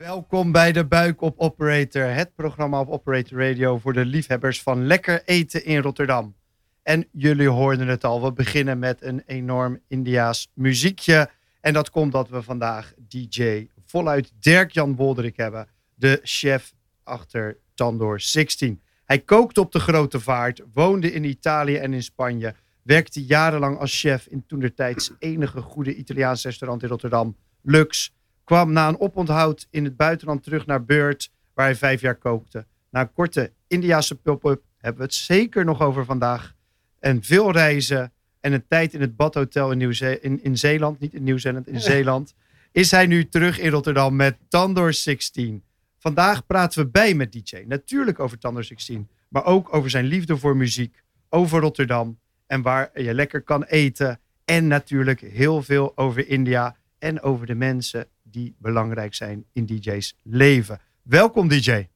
Welkom bij de Buik op Operator, het programma op Operator Radio voor de liefhebbers van lekker eten in Rotterdam. En jullie hoorden het al, we beginnen met een enorm Indiaas muziekje. En dat komt dat we vandaag DJ voluit Dirk-Jan Bolderik hebben, de chef achter Tandoor 16. Hij kookte op de grote vaart, woonde in Italië en in Spanje, werkte jarenlang als chef in toentertijds enige goede Italiaans restaurant in Rotterdam, Lux kwam na een oponthoud in het buitenland terug naar Beurt, waar hij vijf jaar kookte. Na een korte Indiase pop-up hebben we het zeker nog over vandaag. En veel reizen en een tijd in het badhotel in, Nieuw in, in Zeeland, niet in Nieuw-Zeeland, in Zeeland, is hij nu terug in Rotterdam met Tandor 16. Vandaag praten we bij met DJ. Natuurlijk over Tandor 16, maar ook over zijn liefde voor muziek, over Rotterdam en waar je lekker kan eten. En natuurlijk heel veel over India en over de mensen die belangrijk zijn in DJ's leven. Welkom DJ.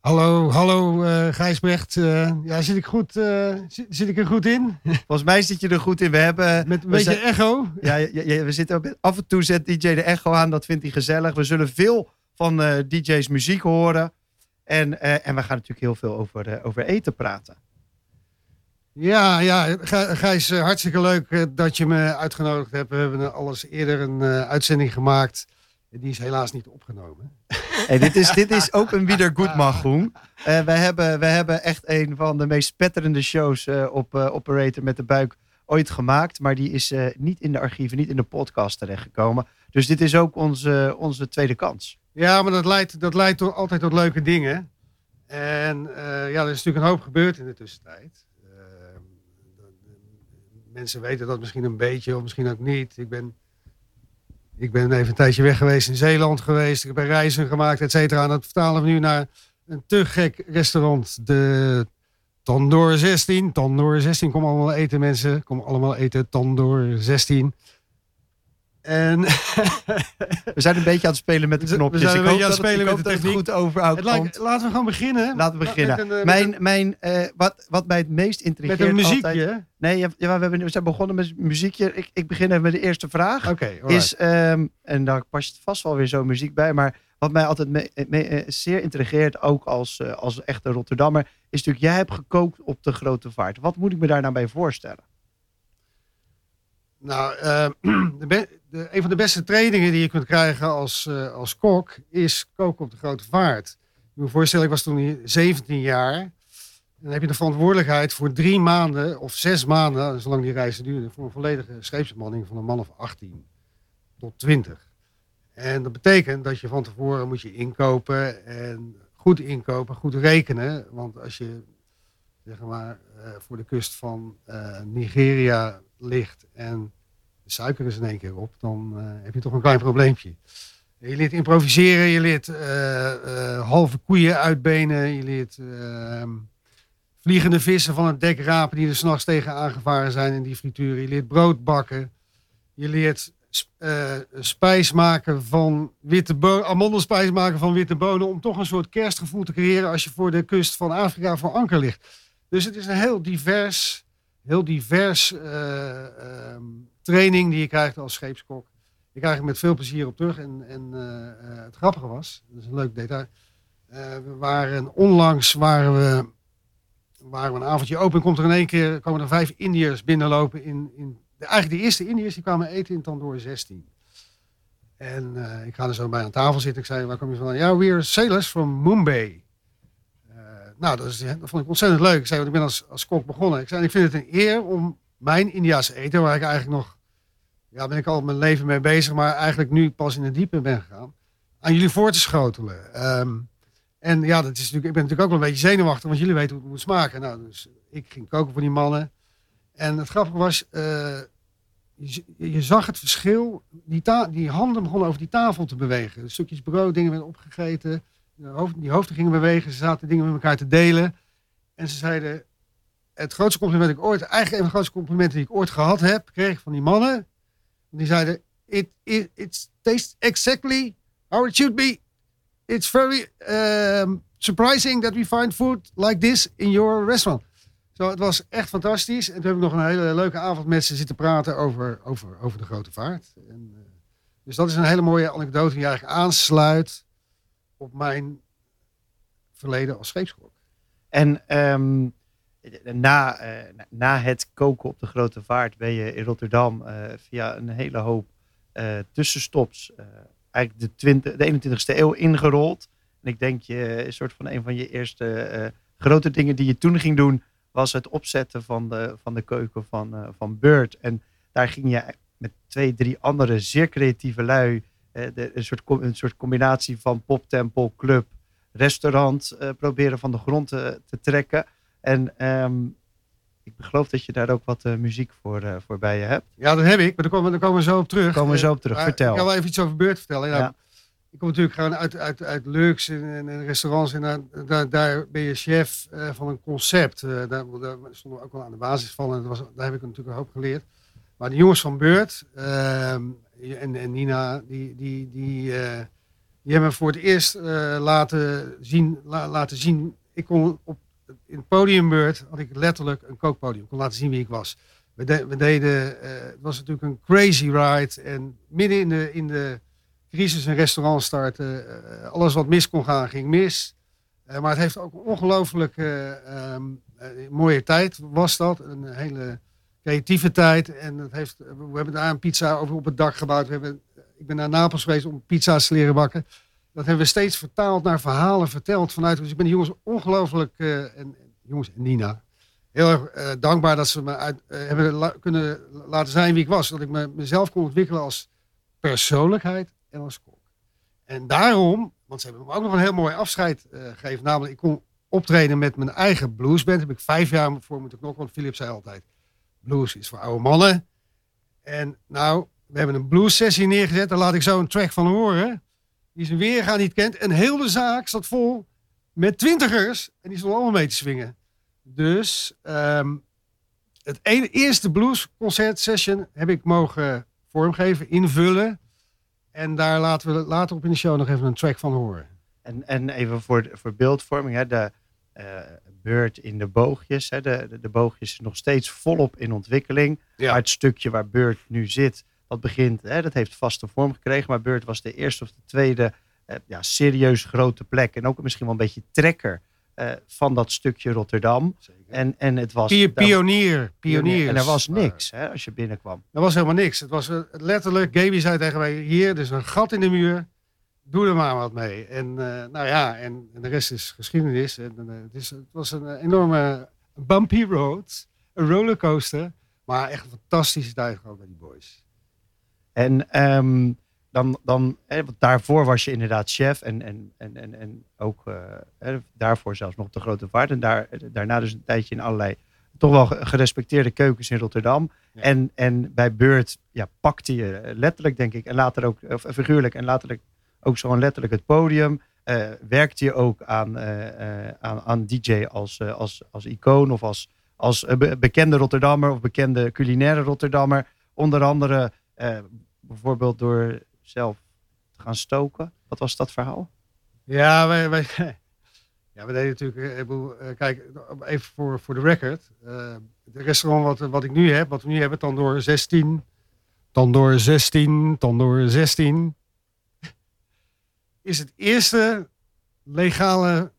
Hallo, hallo uh, Gijsbrecht. Uh, ja, zit ik, goed, uh, zit, zit, ik er goed in? Volgens mij zit je er goed in. We hebben, Met een beetje echo? Ja, ja, ja, we zitten ook, af en toe zet DJ de echo aan. Dat vindt hij gezellig. We zullen veel van DJ's muziek horen. En, en we gaan natuurlijk heel veel over, over eten praten. Ja, ja, Gijs, eh, hartstikke leuk eh, dat je me uitgenodigd hebt. We hebben alles eerder een uh, uitzending gemaakt. Die is helaas niet opgenomen. Hey, dit, is, dit is ook een Wieder Goedmachung. Uh, wij, hebben, wij hebben echt een van de meest spetterende shows op Operator met de buik ooit gemaakt. Maar die is niet in de archieven, niet in de podcast terechtgekomen. Dus dit is ook onze, onze tweede kans. Ja, maar dat leidt, dat leidt tot, altijd tot leuke dingen. En ja, er is natuurlijk een hoop gebeurd in de tussentijd mensen weten dat misschien een beetje of misschien ook niet. Ik ben, ik ben even een tijdje weg geweest in Zeeland geweest. Ik heb reizen gemaakt, et cetera. En dat vertalen we nu naar een te gek restaurant. De Tandoor 16. Tandoor 16, kom allemaal eten mensen. Kom allemaal eten, Tandoor 16. En we zijn een beetje aan het spelen met de knopjes. We zijn een beetje aan het spelen met de techniek. goed overhoudt. Laten we gewoon beginnen. Laten we beginnen. Een, eh, mijn, mijn, uh, wat, wat mij het meest intrigeert Met een muziekje? Altijd, nee, ja, we, hebben, we zijn begonnen met muziekje. Ik, ik begin even met de eerste vraag. Oké, is um, En daar past vast wel weer zo'n muziek bij. Maar wat mij altijd me, me, uh, zeer intrigeert, ook als, uh, als echte Rotterdammer... is natuurlijk, jij hebt gekookt op de Grote Vaart. Wat moet ik me daar nou bij voorstellen? Nou, de de, een van de beste trainingen die je kunt krijgen als, uh, als kok is koken op de grote vaart. Ik moet voorstellen, ik was toen 17 jaar. Dan heb je de verantwoordelijkheid voor drie maanden of zes maanden, zolang die reizen duurden, voor een volledige scheepsbemanning van een man of 18 tot 20. En dat betekent dat je van tevoren moet je inkopen en goed inkopen, goed rekenen. Want als je zeg maar, uh, voor de kust van uh, Nigeria ligt en suiker is in één keer op, dan uh, heb je toch een klein probleempje. Je leert improviseren, je leert uh, uh, halve koeien uitbenen, je leert ehm, vliegende vissen van het dek rapen die er s'nachts tegen aangevaren zijn in die frituren. Je leert brood bakken, je leert spijs maken van witte amandelspijs maken van witte bonen, om toch een soort kerstgevoel te creëren als je voor de kust van Afrika voor anker ligt. Dus het is een heel divers, heel divers ehm, training die je krijgt als scheepskok. Ik krijg er met veel plezier op terug. En, en uh, het grappige was, dat is een leuk detail. We waren onlangs waren we, waren we een avondje open. Komt er in één keer komen er vijf Indiërs binnenlopen. In, in, eigenlijk de eerste Indiërs die kwamen eten in Tandoor 16. En ik ga er zo bij aan tafel zitten. Ik zei, waar kom je vandaan? Ja, we're sailors from Mumbai. Nou, dat, is, dat vond ik ontzettend leuk. Ik zei, want ik ben als, als kok begonnen. Ik zei, ik vind het een eer om mijn Indiaanse eten, waar ik eigenlijk nog, ja, ben ik al mijn leven mee bezig, maar eigenlijk nu pas in het diepe ben gegaan, aan jullie voor te schotelen. Um, en ja, dat is natuurlijk, ik ben natuurlijk ook wel een beetje zenuwachtig, want jullie weten hoe het moet smaken. Nou, dus ik ging koken voor die mannen. En het grappige was, uh, je, je, zag het verschil. Die, die handen begonnen over die tafel te bewegen. De stukjes brood, dingen werden opgegeten. Die hoofden gingen bewegen. Ze zaten dingen met elkaar te delen. En ze zeiden, het grootste compliment ik ooit, eigenlijk een van grootste complimenten die ik ooit gehad heb, kreeg van die mannen. Die zeiden, it, it, tastes exactly how it should be. It's very um, surprising that we find food like this in your restaurant. Zo, het was echt fantastisch. En toen heb ik nog een hele leuke avond met ze zitten praten over, over, over de grote vaart. En, uh, Dus dat is een hele mooie anekdote die eigenlijk aansluit op mijn verleden als scheepskok. En ehm, na, eh, na het koken op de Grote Vaart ben je in Rotterdam eh, via een hele hoop uh, tussenstops eigenlijk de, 20, de 21ste eeuw ingerold. En ik denk je een soort van een van je eerste grote dingen die je toen ging doen was het opzetten van de, van de keuken van, van Beurt. En daar ging je met twee, drie andere zeer creatieve lui de, een, soort, een soort combinatie van poptempel, club, restaurant proberen van de grond te, te trekken. En um, ik geloof dat je daar ook wat uh, muziek voor, uh, voor bij je hebt. Ja, dat heb ik, maar daar komen, daar komen we zo op terug. Komen we zo op terug, uh, vertel. Ik kan wel even iets over beurt vertellen. Ja, ja. Ik kom natuurlijk gewoon uit, uit, uit Lux en, en restaurants. En daar, daar, daar, ben je chef van een concept. daar, daar stonden we ook wel aan de basis van. En dat was, daar heb ik natuurlijk een hoop geleerd. Maar de jongens van Beurt ehm, en, en Nina, die, die, die, die hebben me voor het eerst laten, zien, la, laten zien. Ik kon op in het podiumbeurt had ik letterlijk een kookpodium. Kon laten zien wie ik was. We, de, we deden, uh, het was natuurlijk een crazy ride. En midden in de, in de crisis een restaurant starten. Alles wat mis kon gaan, ging mis. Maar het heeft ook een ongelooflijk um, mooie tijd was dat. Een hele creatieve tijd. En het heeft, we hebben daar een pizza over op het dak gebouwd. We hebben, ik ben naar Napels geweest om pizza's te leren bakken dat hebben we steeds vertaald naar verhalen verteld vanuit. Dus ik ben de jongens ongelooflijk, uh, en, jongens en Nina, heel erg uh, dankbaar dat ze me uh, hebben kunnen laten zijn wie ik was. Dat ik me, mezelf kon ontwikkelen als persoonlijkheid en als kok. En daarom, want ze hebben me ook nog een heel mooi afscheid gegeven. Namelijk, ik kon optreden met mijn eigen bluesband. Daar heb ik vijf jaar voor moeten knokken, want Philip zei altijd, blues is voor oude mannen. En nou, we hebben een blues sessie neergezet, daar laat ik zo een track van horen die zijn weerga niet kent. En heel de zaak zat vol met twintigers. En die stonden allemaal mee te swingen. Dus um, het ene, eerste bluesconcert session heb ik mogen vormgeven, invullen. En daar laten we later op in de show nog even een track van horen. En, en even voor, voor beeldvorming, hè, de uh, beurt in de boogjes. Hè, de, de, de boogjes is nog steeds volop in ontwikkeling. Ja. Maar het stukje waar Beurt nu zit, dat begint, hè, dat heeft vaste vorm gekregen. Maar Beurt was de eerste of de tweede eh, ja, serieus grote plek. En ook misschien wel een beetje trekker uh, van dat stukje Rotterdam. En, en het was... pionier, pionier. En er was niks hè, als je binnenkwam. Er was helemaal niks. Het was uh, letterlijk, Gaby zei tegen mij, hier, er is een gat in de muur. Doe er maar wat mee. En nou ja, en, en, de rest is geschiedenis. En, het, is, het was een enorme bumpy road. Een rollercoaster. Maar echt een fantastische tijd gewoon bij die boys. En um, dan, dan hè, want daarvoor was je inderdaad chef en, en, en, en, en ook uh, hè, daarvoor zelfs nog de grote vaart. En daar, daarna dus een tijdje in allerlei toch wel gerespecteerde keukens in Rotterdam. Ja. En, en bij Beurt ja, pakte je letterlijk, denk ik, en later ook, of figuurlijk en later ook zo letterlijk het podium. Uh, werkte je ook aan, uh, aan, aan DJ als, als, als icoon of als, als bekende Rotterdammer of bekende culinaire Rotterdammer. Onder andere bijvoorbeeld door zelf te gaan stoken. Wat was dat verhaal? Ja, wij, ja, we deden natuurlijk, kijk, even voor, voor de record. Het restaurant wat, wat ik nu heb, wat we nu hebben, dan door 16, dan door 16, dan door 16, is het eerste legale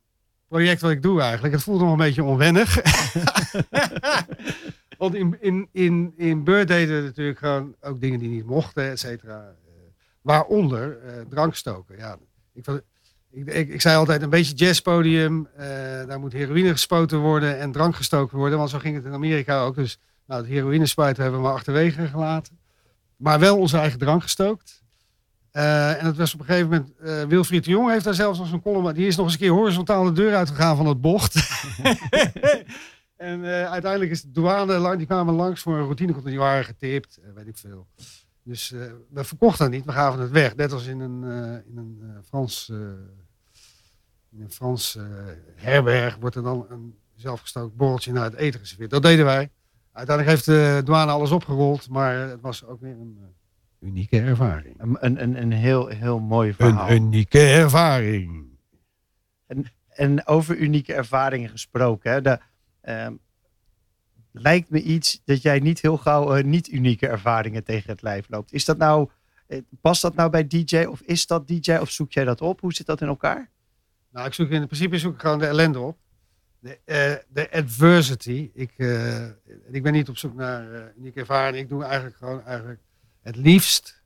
project wat ik doe eigenlijk. Het voelt nog een beetje onwennig. Want in, in, in, in Beurt deden we natuurlijk gewoon ook dingen die niet mochten, et cetera. Waaronder uh, drankstoken. Ja, ik, ik, ik, ik, zei altijd een beetje jazzpodium. Uh, daar moet heroïne gespoten worden en drank gestoken worden. Want zo ging het in Amerika ook. Dus nou, het heroïne spuiten hebben we maar achterwege gelaten. Maar wel onze eigen drank gestookt. Uh, en het was op een gegeven moment, uh, Wilfried de Jong heeft daar zelfs nog een column, die is nog eens een keer horizontaal de deur uitgegaan van het bocht. en uh, uiteindelijk is de douane, die kwamen langs voor een routinecontrole, die waren getipt, weet ik veel. Dus we verkochten het niet, we gaven het weg. Net als in een, in een Frans, in een Frans herberg wordt er dan een zelfgestookt borreltje naar het eten geserveerd. Dat deden wij. Uiteindelijk heeft de douane alles opgerold, maar het was ook weer een unieke ervaring. Een, een, een heel, heel mooi verhaal. Een unieke ervaring. En, en over unieke ervaringen gesproken. Hè, de, ehm, lijkt me iets dat jij niet heel gauw uh, niet unieke ervaringen tegen het lijf loopt. Is dat nou, Eh, Past dat nou bij DJ of is dat DJ of zoek jij dat op? Hoe zit dat in elkaar? Nou, ik zoek in principe zoek ik gewoon de ellende op. De, eh, de adversity. Ik, eh, ik ben niet op zoek naar uh, unieke ervaring. Ik doe eigenlijk gewoon eigenlijk het liefst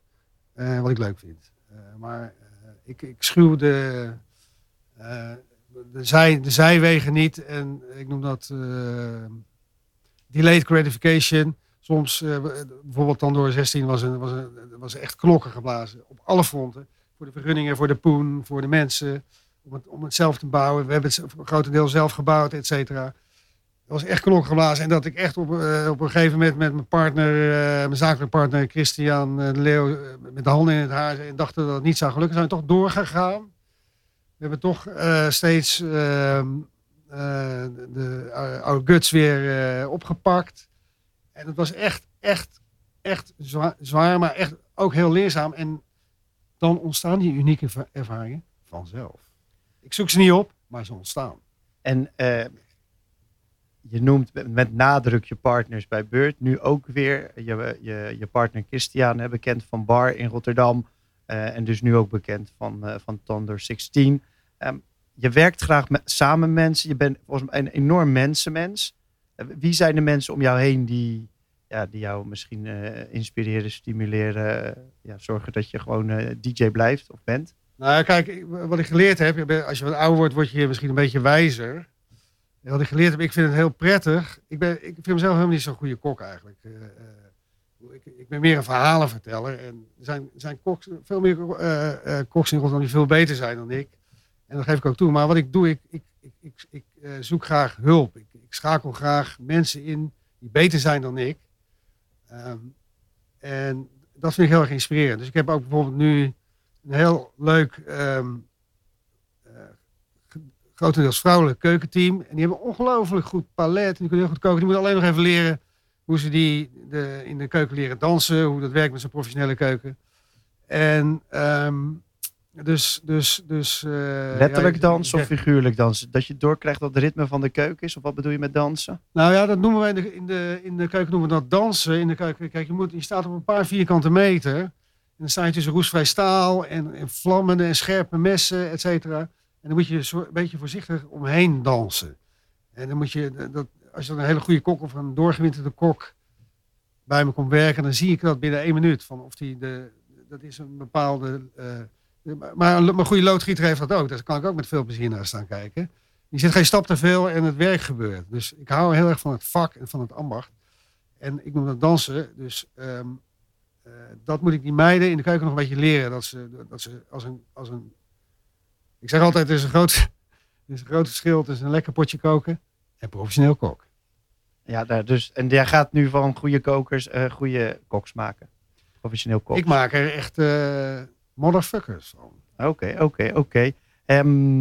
eh, wat ik leuk vind. Eh, maar eh, ik, ik schuw de, de, zij, de zijwegen niet. En ik noem dat delayed gratification. Soms, bijvoorbeeld dan door 16 was, een, was, was echt knokken geblazen. Op alle fronten. Voor de vergunningen, voor de poen, voor de mensen. Om het, om het zelf te bouwen. We hebben het grotendeels zelf gebouwd, et cetera. Was echt knokken geblazen. En dat ik echt op, eh, op een gegeven moment met mijn partner, eh, mijn zakelijke partner Christian Leeuw, eh, met de handen in het haar en dachten dat het niet zou gelukken. Zijn toch doorgegaan. We hebben toch steeds ehm, eh, de oude guts weer opgepakt. En het was echt, echt, echt zwaar, zwaar, maar echt ook heel leerzaam. En dan ontstaan die unieke erva- ervaringen vanzelf. Ik zoek ze niet op, maar ze ontstaan. En je noemt met- nadruk je partners bij Beurt. Nu ook weer je, je, je partner Christian, bekend van Bar in Rotterdam. eh, en dus nu ook bekend van, eh van Thunder 16. Ehm, je werkt graag met, samen mensen. Je bent volgens mij een enorm mensenmens. Eh, wie zijn de mensen om jou heen die, ja, die jou misschien inspireren, stimuleren? ja, zorgen dat je gewoon DJ blijft of bent? Nou kijk, wat ik geleerd heb, als je wat ouder wordt, word je misschien een beetje wijzer. Wat ik geleerd heb, ik vind het heel prettig. Ik, ben, ik vind mezelf helemaal niet zo'n goede kok eigenlijk. Eh, eh, ik, ik ben meer een verhalenverteller. En er zijn, zijn koks, veel meer eh, koks in Rotterdam die veel beter zijn dan ik. En dat geef ik ook toe. Maar wat ik doe, ik, ik, ik, ik, zoek graag hulp. Ik, schakel graag mensen in die beter zijn dan ik. Ehm, en dat vind ik heel erg inspirerend. Dus ik heb ook bijvoorbeeld nu een heel leuk, ehm eh, grotendeels vrouwelijk keukenteam. En die hebben een ongelooflijk goed palet. En die kunnen heel goed koken. Die moeten alleen nog even leren hoe ze die de, in de keuken leren dansen. Hoe dat werkt met zo'n professionele keuken. En ehm, dus... dus, dus eh, Letterlijk ja, dansen of figuurlijk dansen? Dat je doorkrijgt wat het ritme van de keuken is? Of wat bedoel je met dansen? Nou ja, dat noemen wij in de, in de, in de keuken noemen we dat dansen. In de keuken, kijk, je, moet, je staat op een paar vierkante meter. En dan sta je tussen roestvrij staal en, en vlammende en scherpe messen, et cetera. En dan moet je een beetje voorzichtig omheen dansen. En dan moet je, dat, als je dan een hele goede kok of een doorgewinterde kok bij me komt werken, dan zie ik dat binnen één minuut. Van of die de, dat is een bepaalde. eh, maar een, goede loodgieter heeft dat ook. Daar kan ik ook met veel plezier naar staan kijken. Je zit geen stap te veel en het werk gebeurt. Dus ik hou heel erg van het vak en van het ambacht. En ik noem dat dansen. Dus ehm, eh, dat moet ik die meiden in de keuken nog een beetje leren. Dat ze, dat ze als, een, als een. Ik zeg altijd: er is een groot, er is een groot verschil tussen een lekker potje koken en professioneel kok. Ja, daar dus, en jij gaat nu van goede kokers eh goede koks maken. Professioneel kok. Ik maak er echt eh, motherfuckers van. Oké, oké, oké. Ehm,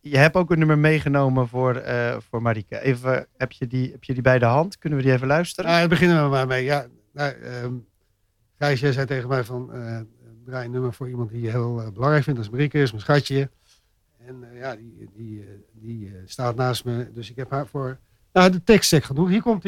je hebt ook een nummer meegenomen voor, eh voor Marike. Even, heb je, die, heb je die bij de hand? Kunnen we die even luisteren? Nou, daar beginnen we maar mee. Ja, nou, ehm Gijs, jij zei tegen mij van draai nummer voor iemand die je heel eh, belangrijk vindt. Dat is Marieke, is mijn schatje. En eh, ja, die, die, eh, die staat naast me. Dus ik heb haar voor nou, de tekstcheck genoeg. Hier komt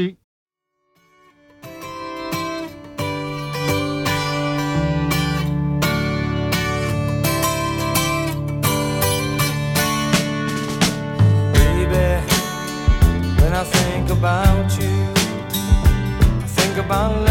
think about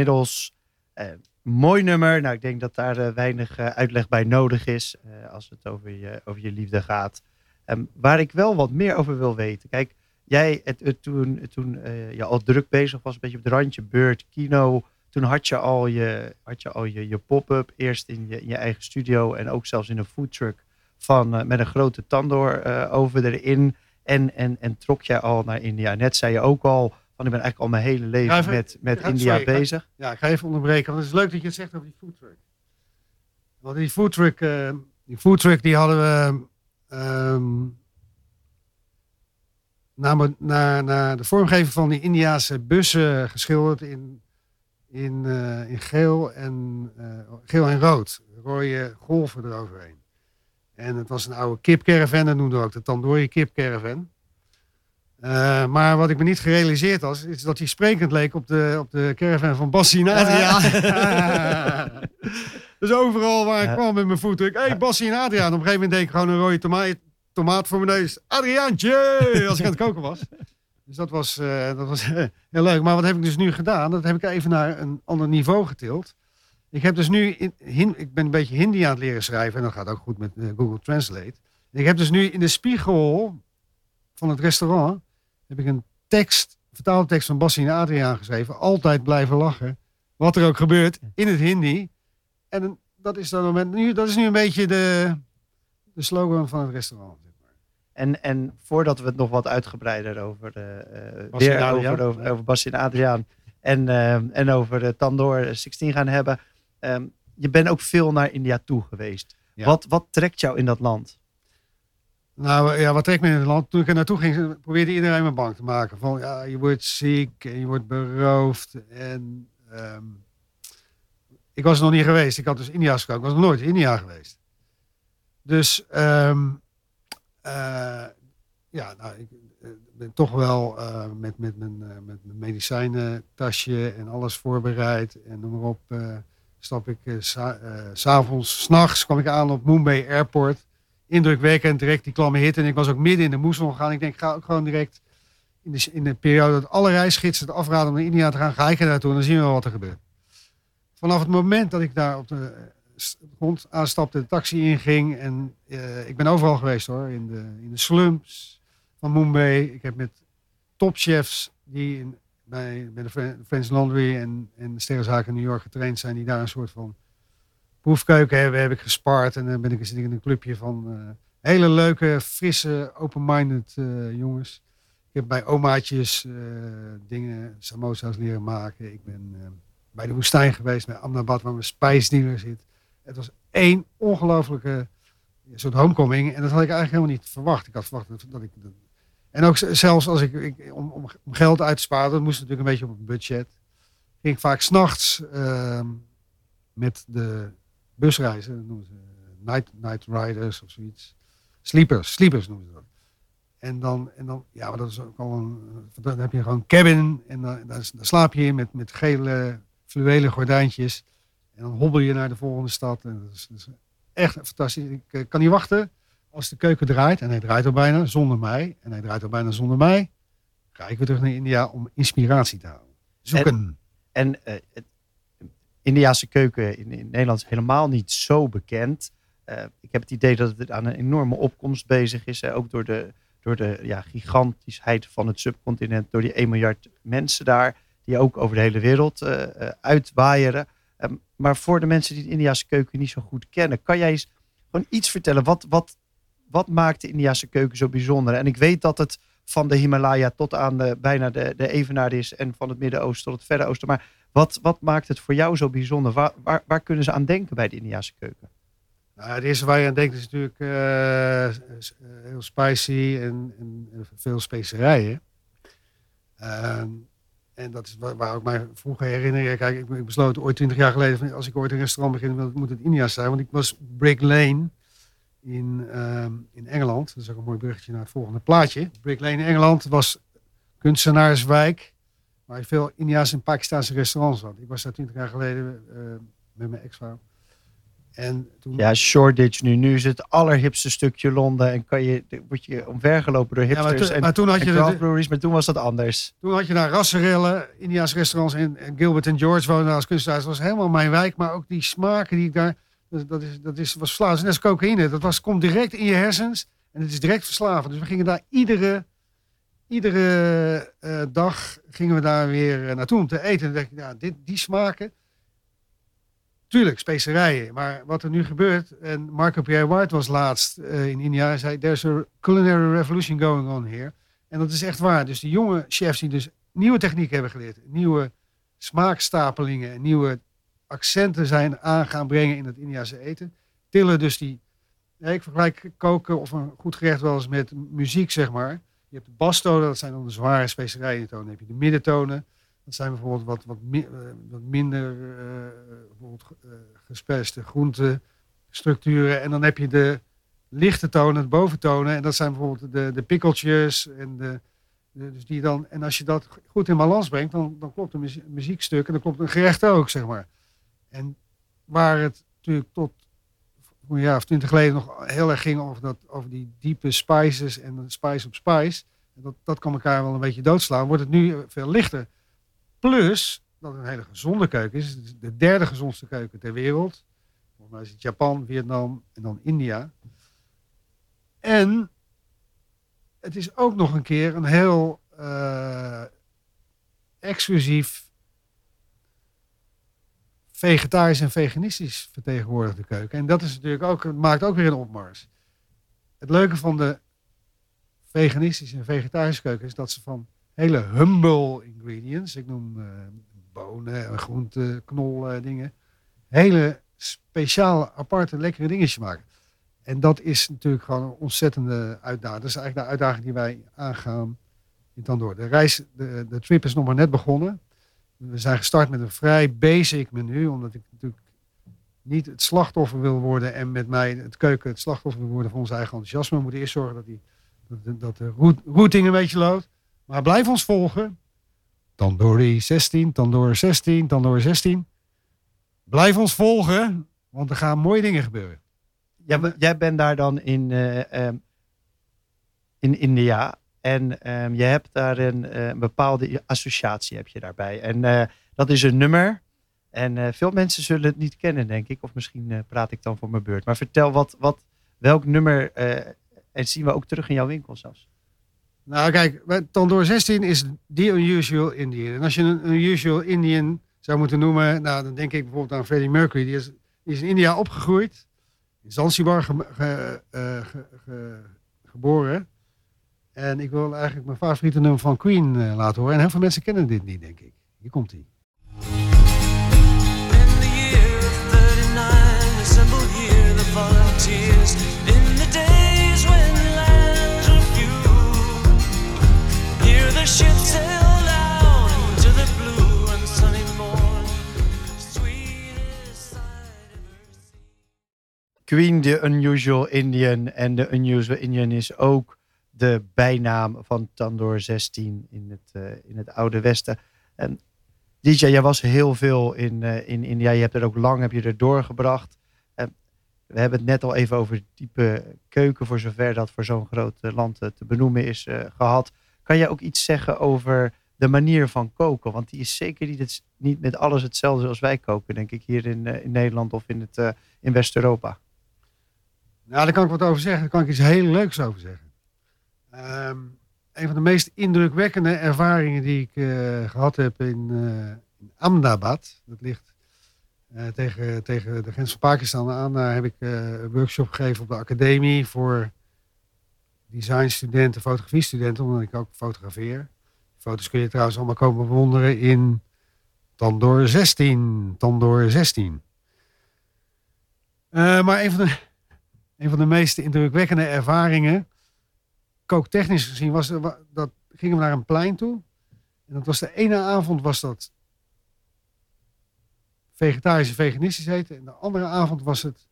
inmiddels, eh, mooi nummer. Nou, ik denk dat daar eh, weinig eh, uitleg bij nodig is als het over je, over je liefde gaat. Ehm, waar ik wel wat meer over wil weten. Kijk, jij, het, toen, toen je al druk bezig was, een beetje op het randje beurt, kino. Toen had je al je, had je, je, pop-up, eerst in je, in je eigen studio en ook zelfs in een foodtruck van, met een grote tandoor over erin. En, en, en trok jij al naar India. Net zei je ook al, van ik ben eigenlijk al mijn hele leven even- met, met India sorry, ga- bezig. Ja, ik ga even onderbreken, want het is leuk dat je het zegt over die foodtruck. Want die foodtruck, eh die foodtruck die hadden we ehm naar, naar, naar de vormgeving van die Indiaanse bussen geschilderd in, in, eh, in geel, en, eh, geel en rood. Rode golven eroverheen. En het was een oude kipcaravan, dat noemden we ook de Tandoori kipcaravan. Eh, maar wat ik me niet gerealiseerd had, is dat hij sprekend leek op de, op de caravan van Bassie en Adriaan. dus overal waar ik Ja. kwam met mijn voet, ik, hey Bassie en Adriaan. Op een gegeven moment deed ik gewoon een rode tomaat, tomaat voor mijn neus. Adriaantje! Als ik aan het koken was. Dus dat was, eh, dat was heel leuk. Maar wat heb ik dus nu gedaan? Dat heb ik even naar een ander niveau getild. Ik heb dus nu, in, hin- ik ben een beetje Hindi aan het leren schrijven. En dat gaat ook goed met eh, Google Translate. Ik heb dus nu in de spiegel van het restaurant heb ik een tekst, vertaalde tekst van Bassie en Adriaan geschreven. Altijd blijven lachen. Wat er ook gebeurt in het Hindi. En dat is, dan moment, nu, dat is nu een beetje de, de slogan van het restaurant. En, en voordat we het nog wat uitgebreider over, weer en Adriaan, over, over, Bassie en Adriaan en, eh, en over de Tandoor 16 gaan hebben. Ehm, je bent ook veel naar India toe geweest. Ja. Wat, wat trekt jou in dat land? Nou ja, wat trekt me in het land? Toen ik er naartoe ging, probeerde iedereen me bang te maken. Van ja, je wordt ziek en je wordt beroofd. En ehm, ik was nog niet geweest. Ik had dus India gesproken. Ik was nog nooit in India geweest. Dus ehm, eh, ja, nou, ik eh, ben toch wel eh, met, met, mijn, eh, met mijn medicijnentasje en alles voorbereid. En noem maar op, stap ik s'avonds, s'nachts kwam ik aan op Mumbai Airport indrukwekkend, direct die klamme hit. En ik was ook midden in de moesson gaan. Ik denk, ga ook gewoon direct in de, in de periode dat alle reisgidsen het afraden om naar India te gaan, ga ik er naartoe en dan zien we wel wat er gebeurt. Vanaf het moment dat ik daar op de eh, grond aanstapte, de taxi inging en eh, ik ben overal geweest hoor, in de, in de slums van Mumbai. Ik heb met topchefs die bij, bij de Fre- French Laundry en, en de sterrenzaken in New York getraind zijn, die daar een soort van proefkeuken hebben, heb ik gespart. En dan ben ik zit in een clubje van eh, hele leuke, frisse, open-minded eh, jongens. Ik heb bij omaatjes eh, dingen, samosa's leren maken. Ik ben bij de woestijn geweest, bij Amnabad, waar mijn spijsdealer zit. Het was één ongelofelijke soort homecoming. En dat had ik eigenlijk helemaal niet verwacht. Ik had verwacht dat, ik... en ook zelfs als ik, ik om, om, geld uit te sparen, dat moest natuurlijk een beetje op een budget. Ging ik vaak s'nachts ehm met de busreizen, dat noemen ze night, night riders of zoiets. Sleepers, sleepers noemen ze dat. En dan, en dan, ja, maar dat is ook al een, dan heb je gewoon een cabin en dan, daar, daar slaap je in met, met gele fluwelen gordijntjes. En dan hobbel je naar de volgende stad. En dat, is, dat is echt fantastisch. Ik eh, kan niet wachten als de keuken draait. En hij draait al bijna zonder mij. En hij draait al bijna zonder mij. Ga ik weer terug naar India om inspiratie te houden. Zoeken. En eh, het Indiaanse keuken in, in Nederland is helemaal niet zo bekend. Eh, ik heb het idee dat het aan een enorme opkomst bezig is. Ook door de, door de ja, gigantischheid van het subcontinent. Door die 1 miljard mensen daar. Die ook over de hele wereld eh eh, uitwaaieren. Ehm, maar voor de mensen die de Indiaanse keuken niet zo goed kennen. Kan jij eens gewoon iets vertellen? Wat, wat, wat maakt de Indiaanse keuken zo bijzonder? En ik weet dat het van de Himalaya tot aan de, bijna de, de evenaar is. En van het Midden-Oosten tot het Verre Oosten. Maar wat, wat maakt het voor jou zo bijzonder? Waar, waar, kunnen ze aan denken bij de Indiaanse keuken? Nou, het eerste waar je aan denkt is natuurlijk eh, eh, heel spicy en, en, veel specerijen. Ehm, en dat is waar, waar ik mij vroeger herinner. Kijk, ik, ik besloot ooit twintig jaar geleden, als ik ooit een restaurant begin, moet het India zijn. Want ik was Brick Lane in, ehm, in Engeland. Dat is ook een mooi bruggetje naar het volgende plaatje. Brick Lane in Engeland was kunstenaarswijk, waar je veel Indiaanse en Pakistaanse restaurants had. Ik was daar twintig jaar geleden eh, met mijn ex-vrouw. En toen, Ja, Shoreditch nu. Nu is het allerhipste stukje Londen. En kan je, word je omvergelopen door Ja, maar, hipsters toen- en, maar toen had je de, breweries. Maar toen was dat anders. Toen had je daar rasserellen, India's restaurants en, en Gilbert en George woonden als kunstenaars. Dat was helemaal mijn wijk, maar ook die smaken die ik daar... Dat, dat, is, dat is, was verslavend. Net als cocaïne. Dat was, komt direct in je hersens en het is direct verslavend. Dus we gingen daar iedere, iedere eh, dag gingen we daar weer eh, naartoe om te eten. En dacht ik, ja, dit, die smaken... Tuurlijk, specerijen. Maar wat er nu gebeurt... En Marco Pierre White was laatst eh, in India. Zei, there's a culinary revolution going on here. En dat is echt waar. Dus die jonge chefs die dus nieuwe technieken hebben geleerd, nieuwe smaakstapelingen, en nieuwe accenten zijn aan gaan brengen in het Indiase eten, tillen dus die. Ik vergelijk koken of een goed gerecht wel eens met muziek, zeg maar. Je hebt de bastonen, dat zijn dan de zware specerijentonen. Dan heb je de middentonen, dat zijn bijvoorbeeld wat, wat, eh, minder eh, bijvoorbeeld, eh, gesperste groentestructuren. En dan heb je de lichte tonen, de boventonen. En dat zijn bijvoorbeeld de, de pikkeltjes. En, de, dus die dan, en als je dat goed in balans brengt, dan, dan klopt een muzie- muziekstuk en dan klopt een gerecht ook, zeg maar. En waar het natuurlijk tot een jaar of twintig geleden nog heel erg ging over, dat, over die diepe spices en spice op spice. Dat, dat kan elkaar wel een beetje doodslaan. Wordt het nu veel lichter. Plus dat het een hele gezonde keuken is de derde gezondste keuken ter wereld. Volgens mij is het Japan, Vietnam en dan India. En het is ook nog een keer een heel eh, exclusief vegetarisch en veganistisch vertegenwoordigde keuken. En dat is natuurlijk ook, maakt ook weer een opmars. Het leuke van de veganistische en vegetarische keuken is dat ze van hele humble ingredients, ik noem eh, bonen, groenten, knol eh, dingen, hele speciale, aparte, lekkere dingetjes maken. En dat is natuurlijk gewoon een ontzettende uitdaging. Dat is eigenlijk de uitdaging die wij aangaan in Tandoor. De reis, de, de trip is nog maar net begonnen. We zijn gestart met een vrij basic menu, omdat ik natuurlijk niet het slachtoffer wil worden en met mij het keuken het slachtoffer wil worden van ons eigen enthousiasme. We moeten eerst zorgen dat, die, dat, de- routing een beetje loopt. Maar blijf ons volgen. Tandoori 16, Tandoor 16, Tandoor 16. Blijf ons volgen, want er gaan mooie dingen gebeuren. Jij, jij bent daar dan in, eh, ehm, in India. En ehm, je hebt daar een, eh, een bepaalde associatie heb je daarbij. En eh, dat is een nummer. En eh, veel mensen zullen het niet kennen, denk ik. Of misschien praat ik dan voor mijn beurt. Maar vertel wat, wat, welk nummer. en zien we ook terug in jouw winkel zelfs. Nou, kijk, Tandoor 16 is The Unusual Indian. En als je een Unusual Indian zou moeten noemen, nou, dan denk ik bijvoorbeeld aan Freddie Mercury. Die is, is in India opgegroeid, in Zanzibar ge- ge- ge- ge- geboren. En ik wil eigenlijk mijn favoriete nummer van Queen eh, laten horen. En heel veel mensen kennen dit niet, denk ik. Hier komt hij. In the year of 39, assembled here the volunteers. In the days when lands were few, here the ship sailed out into the blue and sunny morn. Sweetest sight ever seen. Queen, de Unusual Indian. En de Unusual Indian is ook de bijnaam van Tandoor 16 in het, eh, in het Oude Westen. En DJ, jij was heel veel in, eh, in India. Je hebt er ook lang heb je er doorgebracht. En we hebben het net al even over diepe keuken, voor zover dat voor zo'n groot eh, land te benoemen is eh, gehad. Kan jij ook iets zeggen over de manier van koken? Want die is zeker niet, niet met alles hetzelfde zoals wij koken, denk ik, hier in, in Nederland of in, het, in West-Europa. Nou, daar kan ik wat over zeggen. Daar kan ik iets heel leuks over zeggen. Ehm, een van de meest indrukwekkende ervaringen die ik eh, gehad heb in, eh, in Ahmedabad. Dat ligt eh, tegen, tegen de grens van Pakistan aan. Daar heb ik een workshop gegeven op de academie voor designstudenten, fotografiestudenten, omdat ik ook fotografeer. Foto's kun je trouwens allemaal komen bewonderen in Tandoor 16. Tandoor 16. Eh, maar een van de, een van de meest indrukwekkende ervaringen, kooktechnisch gezien, was wa- dat gingen we naar een plein toe. En dat was de ene avond was dat vegetarisch veganistisch eten. En de andere avond was het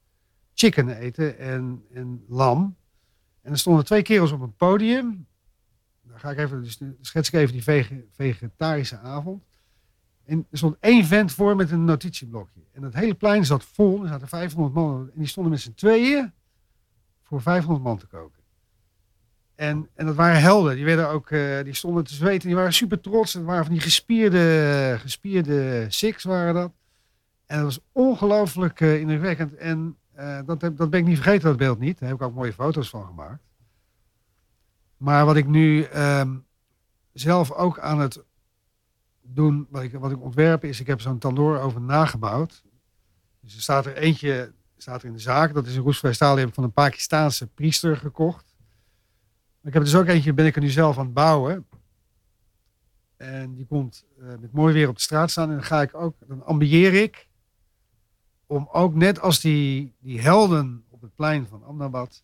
chicken eten en, en lam. En er stonden twee kerels op een podium. Dan ga ik even, dus schets ik even die vege- vegetarische avond. En er stond één vent voor met een notitieblokje. En dat hele plein zat vol. Er zaten 500 man. En die stonden met z'n tweeën voor 500 man te koken. En, en dat waren helden. Die, werden ook, eh, die stonden te zweten. Die waren super trots. Het waren van die gespierde, gespierde six waren dat. En dat was ongelooflijk eh, indrukwekkend. En eh, dat, heb, dat ben ik niet vergeten, dat beeld niet. Daar heb ik ook mooie foto's van gemaakt. Maar wat ik nu ehm, zelf ook aan het doen, wat ik, wat ik ontwerp, is ik heb zo'n tandoor over nagebouwd. Dus er staat er eentje staat er in de zaak. Dat is een roestvrij ik van een Pakistaanse priester gekocht. Ik heb dus ook eentje, ben ik er nu zelf aan het bouwen. En die komt eh, met mooi weer op de straat staan. En dan ga ik ook, dan ambieer ik om ook net als die, die helden op het plein van Amnabad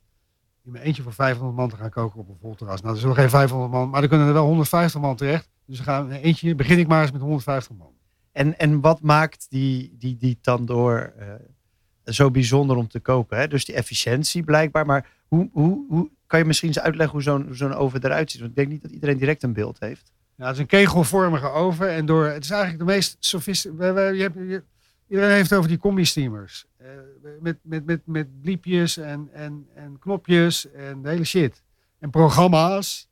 in mijn eentje voor 500 man te gaan koken op een vol terras. Nou, er zullen geen 500 man, maar er kunnen er wel 150 man terecht. Dus gaan we eentje, begin ik maar eens met 150 man. En, en wat maakt die, die, die tandoor eh, zo bijzonder om te koken? Hè? Dus die efficiëntie blijkbaar. Maar hoe, hoe, hoe kan je misschien eens uitleggen hoe zo'n oven eruit ziet? Want ik denk niet dat iedereen direct een beeld heeft. Ja, het is een kegelvormige oven. En door, het is eigenlijk de meest sophisticated... Iedereen heeft over die combi-steamers. Eh, met, met, met, met bliepjes en, en, en knopjes en hele shit. En programma's.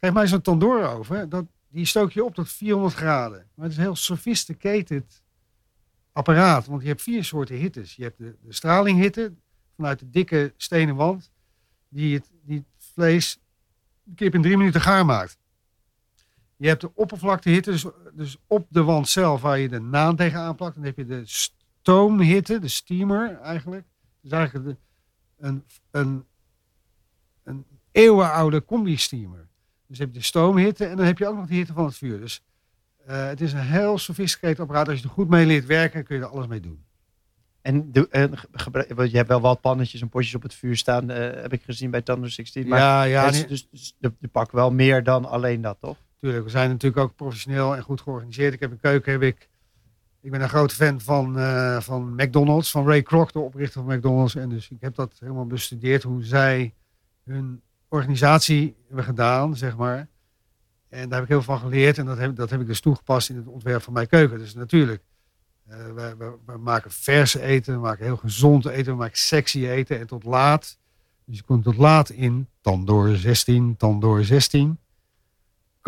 Geef mij zo'n tandooroven. Dat, die stook je op tot 400 graden. Maar het is een heel sophisticated apparaat. Want je hebt vier soorten hittes. Je hebt de, de stralinghitte vanuit de dikke stenen wand. Die het, die vlees een kip in drie minuten gaar maakt. Je hebt de oppervlaktehitte, dus, dus op de wand zelf waar je de naan tegenaan plakt. Dan heb je de stoomhitte, de steamer eigenlijk. Dus eigenlijk de, een, een, een eeuwenoude combi-steamer. Dus heb je de stoomhitte en dan heb je ook nog de hitte van het vuur. Dus uh, het is een heel sophisticated apparaat. Als je er goed mee leert werken, kun je er alles mee doen. En de, je hebt wel wat pannetjes en potjes op het vuur staan, uh, heb ik gezien bij Thunder 16. Maar ja, dus, dus de, de pak wel meer dan alleen dat, toch? Tuurlijk, we zijn natuurlijk ook professioneel en goed georganiseerd. Ik heb een keuken, heb ik. Ik ben een groot fan van, eh, van McDonald's, van Ray Kroc, de oprichter van McDonald's. En dus ik heb dat helemaal bestudeerd hoe zij hun organisatie hebben gedaan, zeg maar. En daar heb ik heel veel van geleerd en dat heb, dat heb ik dus toegepast in het ontwerp van mijn keuken. Dus natuurlijk, uh, we, we, maken verse eten, we maken heel gezond eten, we maken sexy eten en tot laat. Dus je komt tot laat in, Tandoor 16, Tandoor 16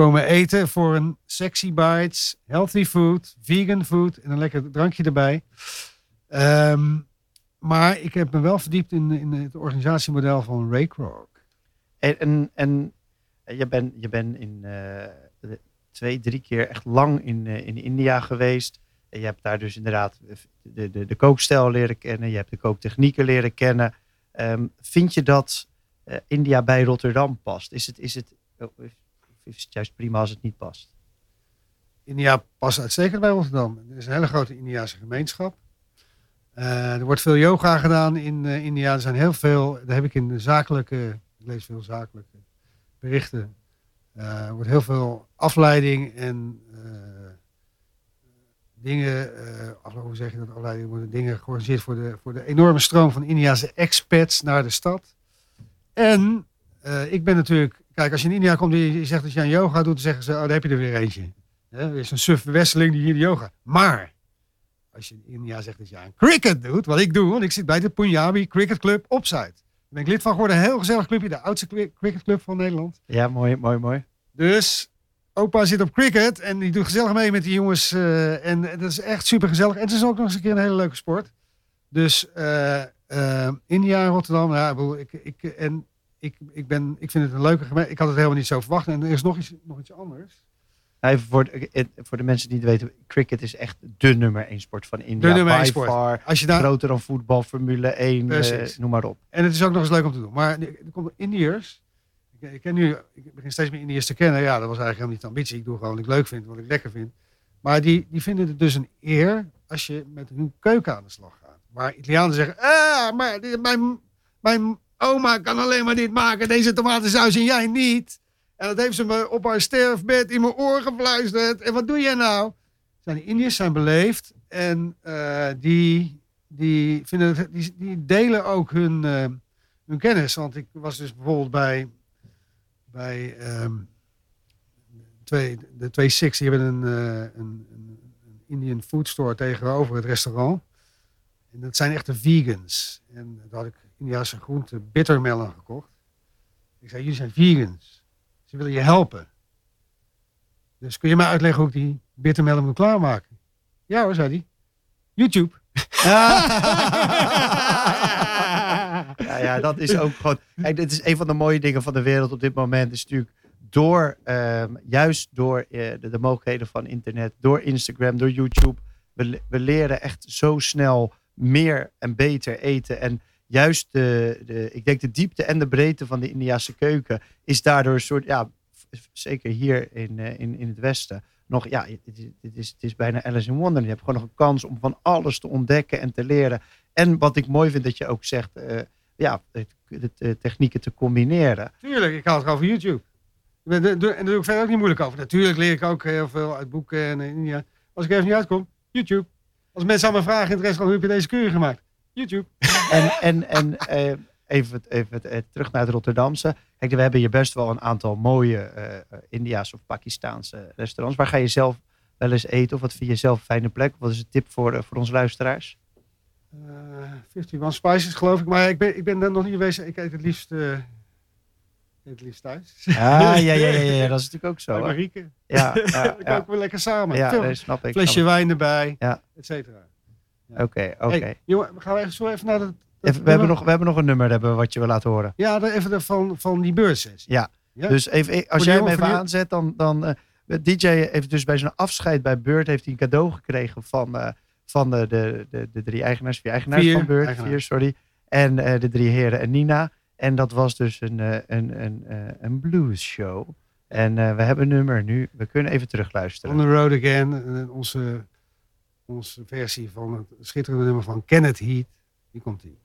komen eten voor een sexy bites, healthy food, vegan food en een lekker drankje erbij. Um, maar ik heb me wel verdiept in, in het organisatiemodel van Ray. En, en, je bent je bent in uh, twee, drie keer echt lang in, uh, in India geweest. Je hebt daar dus inderdaad de, de, de kookstijl leren kennen. Je hebt de kooktechnieken leren kennen. Um, vind je dat uh, India bij Rotterdam past? Is het, is het, is het juist prima als het niet past? India past uitstekend bij Rotterdam. Er is een hele grote Indiase gemeenschap. Uh, er wordt veel yoga gedaan in uh, India. Er zijn heel veel, daar heb ik in de zakelijke, ik lees veel zakelijke berichten. Er wordt heel veel afleiding en dingen, hoe zeg je dat, worden dingen georganiseerd voor de, voor de enorme stroom van Indiase expats naar de stad. En ik ben natuurlijk Kijk, als je in India komt en je zegt dat je aan yoga doet, dan zeggen ze, oh, daar heb je er weer eentje. Er is een suffe westeling die hier de yoga. Maar, als je in India zegt dat je aan cricket doet, wat ik doe, want ik zit bij de Punjabi Cricket Club. Daar ben ik lid van geworden, een heel gezellig clubje, de oudste cricketclub van Nederland. Ja, mooi, mooi, mooi. Dus, opa zit op cricket en die doet gezellig mee met die jongens. Uh, en dat is echt super gezellig. En het is ook nog eens een keer een hele leuke sport. Dus, uh, uh, India en Rotterdam, ja, ik, ik, en ik, ik, ben, ik vind het een leuke gemeente. Ik had het helemaal niet zo verwacht. En er is nog iets, nog iets anders. Nou, even voor, de, voor de mensen die het weten, cricket is echt de nummer één sport van India. De nummer één sport. Far, Als je groter dan voetbal, Formule 1, uh, noem maar op. En het is ook nog eens leuk om te doen. Maar er komen Indiërs. Ik, ken nu, ik begin steeds meer Indiërs te kennen. Ja, dat was eigenlijk helemaal niet de ambitie. Ik doe gewoon wat ik leuk vind, wat ik lekker vind. Maar die, die vinden het dus een eer als je met hun keuken aan de slag gaat. Waar Italianen zeggen, ah, maar mijn, mijn Oma kan alleen maar dit maken, deze tomatensaus en jij niet. En dat heeft ze me op haar sterfbed in mijn oor gefluisterd. En wat doe jij nou? Zijn de Indiërs zijn beleefd en uh, die, die, vinden die, die delen ook hun, uh, hun kennis. Want ik was dus bijvoorbeeld bij, bij um, twee, de twee Six die hebben een, eh, een, een, een Indian food store tegenover het restaurant. En dat zijn echte vegans. En daar had ik Indiase groente bittermelon gekocht. Ik zei, jullie zijn vegans. Ze willen je helpen. Dus kun je mij uitleggen hoe ik die bittermelon moet klaarmaken? Ja hoor, zei hij. YouTube. ja, ja, dat is ook gewoon. Kijk, dit is een van de mooie dingen van de wereld op dit moment. Is natuurlijk door, ehm, juist door eh, de, de mogelijkheden van internet, door Instagram, door YouTube. We, we leren echt zo snel meer en beter eten. En juist de, de, ik denk de diepte en de breedte van de Indiase keuken is daardoor een soort, ja, zeker hier in, eh, in, in het Westen. Nog, ja, het is, het, is, bijna Alice in Wonder. Je hebt gewoon nog een kans om van alles te ontdekken en te leren. En wat ik mooi vind dat je ook zegt, eh, ja, de, de technieken te combineren. Tuurlijk, ik haal het gewoon van YouTube. En daar doe ik verder ook niet moeilijk over. Natuurlijk leer ik ook heel veel uit boeken en in India. Als ik even niet uitkom, YouTube. Als mensen aan me vragen in het restaurant, hoe heb je deze keuken gemaakt? YouTube. En, en, en eh, even, even eh, terug naar het Rotterdamse. Kijk, we hebben hier best wel een aantal mooie eh eh, India's of Pakistaanse restaurants. Waar ga je zelf wel eens eten? Of wat vind je zelf een fijne plek? Wat is een tip voor, eh, voor onze luisteraars? Eh 51 Spices geloof ik. Maar ik ben, ik ben daar nog niet geweest. Ik eet het liefst, eh, eet het liefst thuis. Ah, ja, ja, ja, ja, dat is natuurlijk ook zo. Bij? Marieke. Ja, ja, Dan ja. koken we lekker samen. ja snap ik. flesje snap wijn erbij, Ja. et cetera. Oké, oké. Hey, jongen, gaan we even, zo even naar dat... dat Even- We, hebben nog, we hebben nog een nummer hebben wat je wil laten horen. Ja, even van, van die beurtsessie. Ja. Ja? Dus even, als Voor die jij hem even aanzet, dan. dan eh, DJ heeft dus bij zijn afscheid bij Beurt heeft hij een cadeau gekregen van, eh, van de, de, de, de drie eigenaars, vier eigenaars Vier van Beurt, vier, sorry. En eh, de drie heren en Nina. En dat was dus een, eh, een, een, eh, een blues show. En we hebben een nummer nu. We kunnen even terugluisteren. On the Road Again. Onze, onze versie van het schitterende nummer van Kenneth Heat. Die komt ie.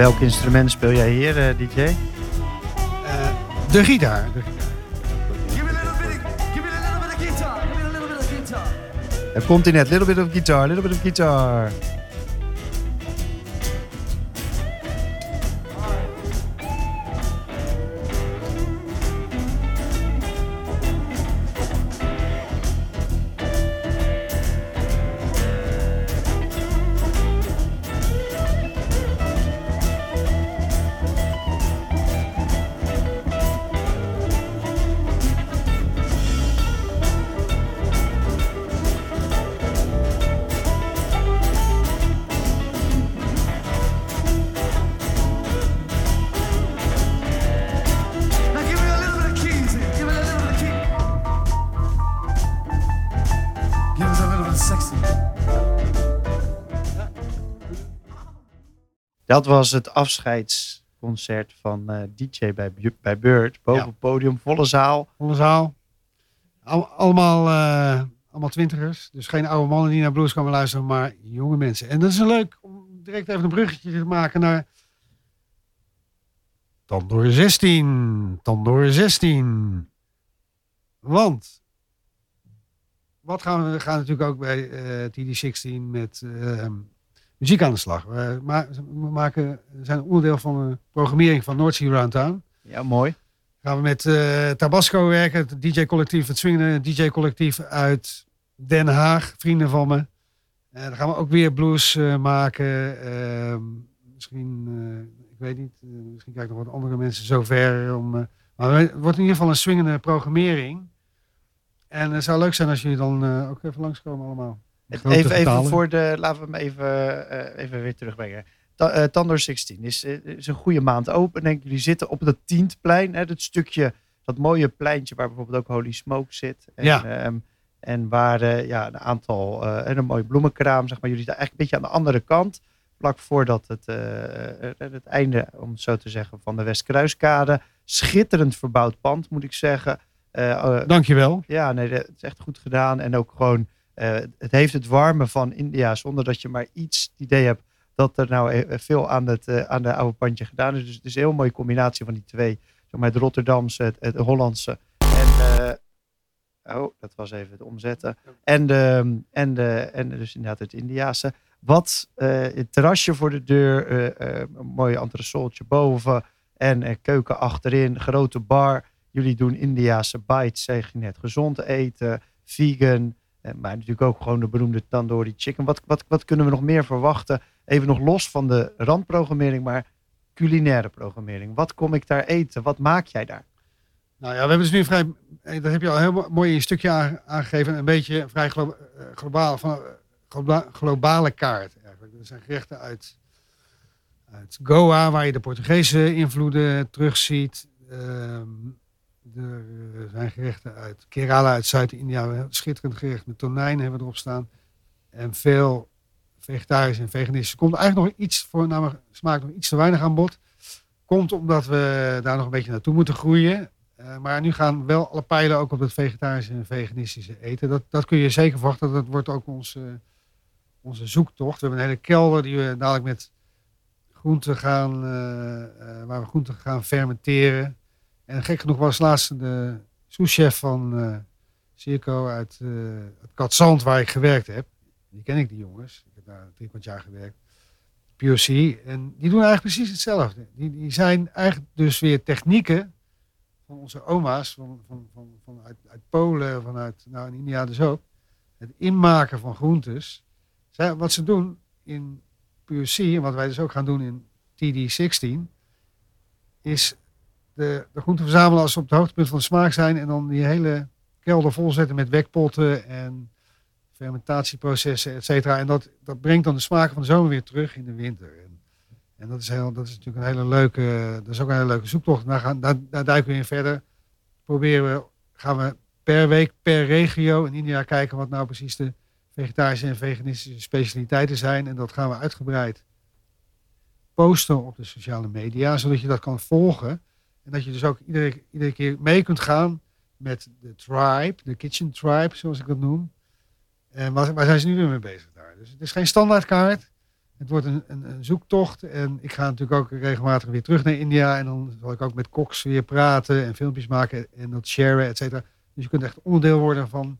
Welk instrument speel jij hier, eh, DJ? Eh, de gitaar. De gitaar. Give me a little bit of, give me a little bit of guitar. Give me a little bit of guitar. Daar komt hij net. Little bit of guitar, little bit of guitar. Dat was het afscheidsconcert van eh, DJ bij, bij Beurt. Boven Ja. het podium, volle zaal. Volle zaal. Al- allemaal, eh, allemaal twintigers. Dus geen oude mannen die naar blues komen luisteren, maar jonge mensen. En dat is leuk om direct even een bruggetje te maken naar Tandoor 16. Tandoor 16. Want wat gaan we, we gaan natuurlijk ook bij eh, TD16 met eh, muziek aan de slag. We, ma- we maken, zijn onderdeel van de programmering van North Sea Roundtown Ja, mooi. gaan we met eh, Tabasco werken, het DJ-collectief, het swingende DJ-collectief uit Den Haag, vrienden van me. En dan gaan we ook weer blues eh, maken. Ehm, misschien, ik weet niet, misschien ik nog wat andere mensen zover. Om, maar het wordt in ieder geval een swingende programmering. En het zou leuk zijn als jullie dan ook even langskomen allemaal. Even, even voor de, laten we hem even, eh, even weer terugbrengen. Ta eh, Tandor 16 is, eh, is een goede maand open. Denk. Jullie zitten op dat tientplein. Hè, dat stukje, dat mooie pleintje waar bijvoorbeeld ook Holy Smoke zit. En, Ja. ehm, en waar ja, een aantal, en een mooi bloemenkraam, zeg maar. Jullie staan eigenlijk een beetje aan de andere kant. Vlak voordat het, het einde, om het zo te zeggen, van de Westkruiskade. Schitterend verbouwd pand, moet ik zeggen. Dankjewel. ja, nee, dat is echt goed gedaan. En ook gewoon, eh, het heeft het warme van India, zonder dat je maar iets idee hebt dat er nou eh, veel aan het eh, aan de oude pandje gedaan is. Dus het is een heel mooie combinatie van die twee. Zeg maar het Rotterdamse, het, het Hollandse. En, oh, dat was even het omzetten. En, de, en, de, en dus inderdaad het Indiase. Wat, het terrasje voor de deur, een mooi entresoltje boven. En keuken achterin, grote bar. Jullie doen Indiase bites, zeg je net. Gezond eten, vegan. Eh, Maar natuurlijk ook gewoon de beroemde tandoori chicken. Wat, wat, wat kunnen we nog meer verwachten? Even nog los van de randprogrammering, maar culinaire programmering. Wat kom ik daar eten? Wat maak jij daar? Nou ja, we hebben dus nu vrij, eh, dat heb je al heel mo- mooi stukje aan- aangegeven, een beetje vrij eh, globaal, van, globa- globale kaart eigenlijk. Er zijn gerechten uit, uit Goa, waar je de Portugese invloeden terugziet. Ehm, er zijn gerechten uit Kerala, uit Zuid-India, schitterend gerecht met tonijn hebben we erop staan. En veel vegetarisch en veganistisch. Komt eigenlijk nog iets voor, namelijk smaak nog iets te weinig aan bod. Komt omdat we daar nog een beetje naartoe moeten groeien. Eh, maar nu gaan wel alle pijlen ook op het vegetarische en veganistische eten. Dat, dat kun je zeker verwachten. Dat wordt ook onze, onze zoektocht. We hebben een hele kelder die we dadelijk met groenten gaan, eh, eh, waar we groenten gaan fermenteren. En gek genoeg was laatst de souschef van eh Circo uit eh het Katzand waar ik gewerkt heb. Die ken ik, die jongens. Ik heb daar drie kwart jaar gewerkt. POC. En die doen eigenlijk precies hetzelfde. Die, die zijn eigenlijk dus weer technieken van onze oma's, van, van, van, van uit, Polen, vanuit nou, in India dus ook. Het inmaken van groentes. Zij, wat ze doen in POC, en wat wij dus ook gaan doen in TD16, is de, de groenten verzamelen als ze op het hoogtepunt van de smaak zijn. En dan die hele kelder volzetten met wekpotten en fermentatieprocessen, et cetera. En dat, dat brengt dan de smaken van de zomer weer terug in de winter. En, en dat, is heel, dat is natuurlijk een hele leuke, dat is ook een hele leuke zoektocht. Daar, gaan, daar, daar duiken we in verder. Proberen we, gaan we per week, per regio in India kijken wat nou precies de vegetarische en veganistische specialiteiten zijn. En dat gaan we uitgebreid posten op de sociale media, zodat je dat kan volgen. Dat je dus ook iedere, iedere keer mee kunt gaan met de tribe, de kitchen tribe, zoals ik dat noem. En waar, waar zijn ze nu weer mee bezig daar? Dus het is geen standaardkaart. Het wordt een, een, een zoektocht. En ik ga natuurlijk ook regelmatig weer terug naar India. En dan zal ik ook met koks weer praten en filmpjes maken en dat sharen, et cetera. Dus je kunt echt onderdeel worden van,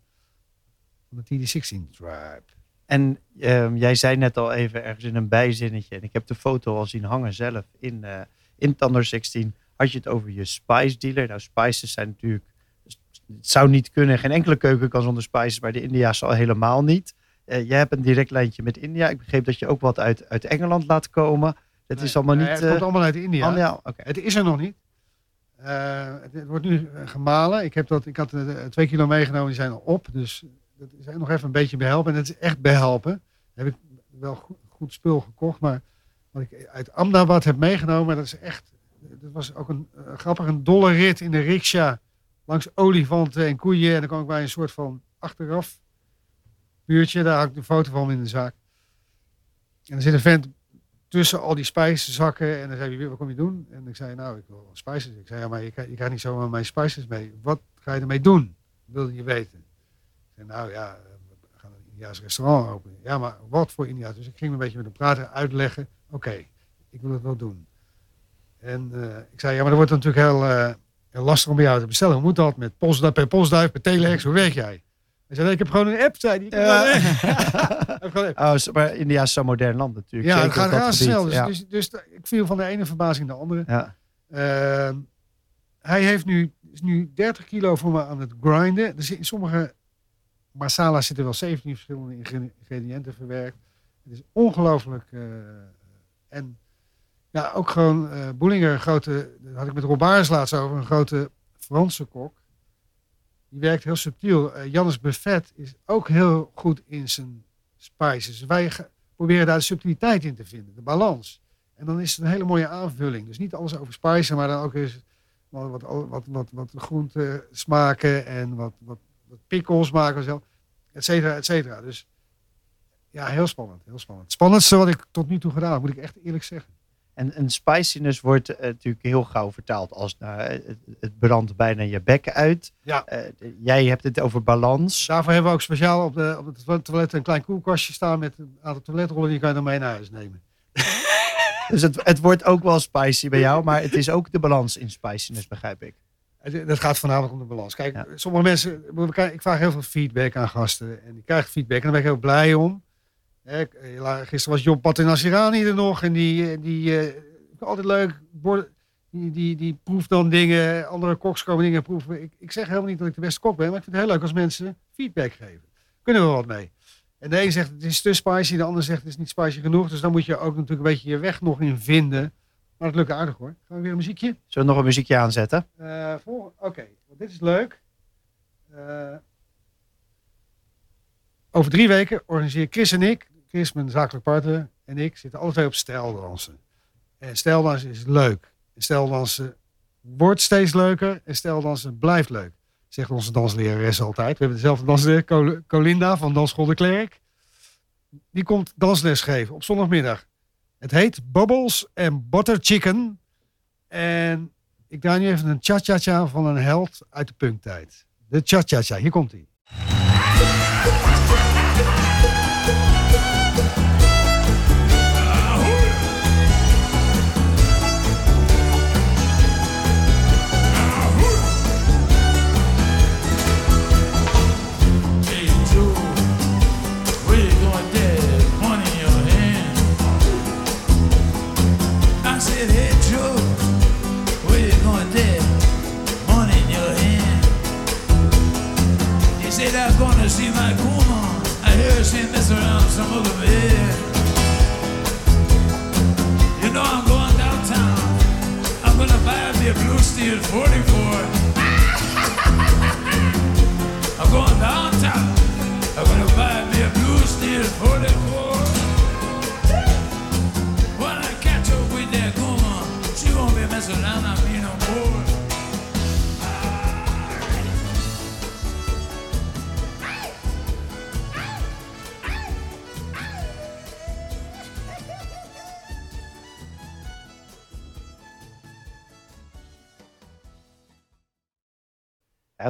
van de TD16 tribe. En ehm, jij zei net al even ergens in een bijzinnetje, en ik heb de foto al zien hangen zelf in, eh in Tandor 16, had je het over je spice dealer. Nou, spices zijn natuurlijk, het zou niet kunnen, geen enkele keuken kan zonder spices, maar de India's al helemaal niet. Eh jij hebt een direct lijntje met India. Ik begreep dat je ook wat uit, uit Engeland laat komen. Het is allemaal Nee, niet... het komt eh, allemaal uit India. allemaal-. Het is er nog niet. Eh, het, wordt nu gemalen. Ik, heb dat, ik had twee kilo meegenomen, die zijn al op. Dus dat is nog even een beetje behelpen. En het is echt behelpen. Heb ik wel goed, goed spul gekocht. Maar wat ik uit Ahmedabad heb meegenomen, dat is echt... Dat was ook een eh, grappig, een dolle rit in de riksja. Langs olifanten en koeien. En dan kwam ik bij een soort van achteraf buurtje. Daar had ik de foto van in de zaak. En er zit een vent tussen al die spijszakken. En dan zei hij, wat kom je doen? En ik zei, nou, ik wil spijsjes. Ik zei, ja, maar je, je krijgt niet zomaar mijn spijsjes mee. Wat ga je ermee doen? Wilde je weten. Ik zei, nou ja, we gaan een Indiaas restaurant openen. Ja, maar wat voor Indiaas? Dus ik ging een beetje met hem praten, uitleggen. Oké, ik wil het wel doen. En eh, ik zei, ja, maar dat wordt natuurlijk heel, eh, heel lastig om bij jou te bestellen. Hoe moet dat? Met postduif, per postduif, per telex, hoe werk jij? Hij zei, nee, ik heb gewoon een app, zei hij. Ik heb een app. Oh, maar India is zo'n modern land natuurlijk. Ja, het gaat razendsnel. Dus, ja. dus, dus ik viel van de ene verbazing naar de andere. Ja. Ehm, hij heeft nu, is nu 30 kilo voor me aan het grinden. Er zit, in sommige masala's zitten wel 17 verschillende ingre- ingrediënten verwerkt. Het is ongelooflijk. eh, en ja, ook gewoon eh Boelinger, een grote, dat had ik met Rob Baars laatst over, een grote Franse kok. Die werkt heel subtiel. Eh, Jannes Buffet is ook heel goed in zijn spices. Wij ge- proberen daar de subtiliteit in te vinden, de balans. En dan is het een hele mooie aanvulling. Dus niet alles over spijzen, maar dan ook eens wat, wat, wat, wat, wat groente smaken en wat, wat, wat pickles maken, zo, et cetera, et cetera. Dus ja, heel spannend, heel spannend. Het spannendste wat ik tot nu toe gedaan heb, moet ik echt eerlijk zeggen. En, en spiciness wordt eh, natuurlijk heel gauw vertaald als nou, eh, het, het brandt bijna je bekken uit. Ja. Eh, jij hebt het over balans. Daarvoor hebben we ook speciaal op, de, op het toilet- een klein koelkastje staan met een aantal toiletrollen. Die kan je dan mee naar huis nemen. Dus het, het wordt ook wel spicy bij jou, maar het is ook de balans in spiciness, begrijp ik. Dat gaat voornamelijk om de balans. Kijk, Ja. sommige mensen, krijgen- ik vraag heel veel feedback aan gasten. En ik krijg feedback en daar ben ik heel blij om. Hè, eh, Gisteren was John Patinasirani er nog. En die, eh, die eh, altijd leuk. Die, die, die proeft dan dingen. Andere koks komen dingen proeven. Ik, ik zeg helemaal niet dat ik de beste kok ben. Maar ik vind het heel leuk als mensen feedback geven. Kunnen we wat mee. En de een zegt het is te spicy. De ander zegt het is niet spicy genoeg. Dus dan moet je ook natuurlijk een beetje je weg nog in vinden. Maar het lukt aardig hoor. Gaan we weer een muziekje? Zullen we nog een muziekje aanzetten? Vol- Oké, want dit is leuk. Eh, over drie weken organiseer Chris en ik, Chris mijn zakelijk partner en ik, zitten alle twee op stijldansen. En stijldansen is leuk. En stijldansen wordt steeds leuker en stijldansen blijft leuk. Zegt onze danslerares altijd. We hebben dezelfde dansleraar, Col- Colinda van Dansschool de Klerk. Die komt dansles geven op zondagmiddag. Het heet Bubbles and Butter Chicken. En ik draai nu even een cha-cha-cha van een held uit de punktijd. De cha-cha-cha, hier komt hij. Around some other bed. You know I'm going downtown. I'm gonna buy me a blue steel 44. I'm going downtown. I'm gonna buy me a blue steel 44. When I catch up with that woman, she won't be messing around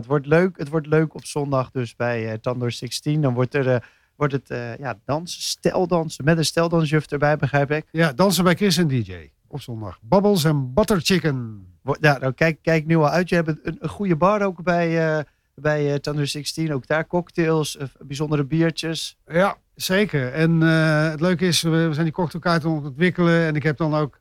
het, wordt leuk, het wordt leuk op zondag dus bij eh Tandor 16. Dan wordt, er, eh, wordt het eh ja, dansen, steldansen met een steldansjuf erbij, begrijp ik. Ja, dansen bij Chris en DJ op zondag. Bubbles and Butter Chicken. Ja, nou, kijk, kijk nu al uit. Je hebt een, een goede bar ook bij, eh bij Tandor 16. Ook daar cocktails, bijzondere biertjes. Ja, zeker. En het leuke is, we, zijn die cocktailkaart aan het ontwikkelen. En ik heb dan ook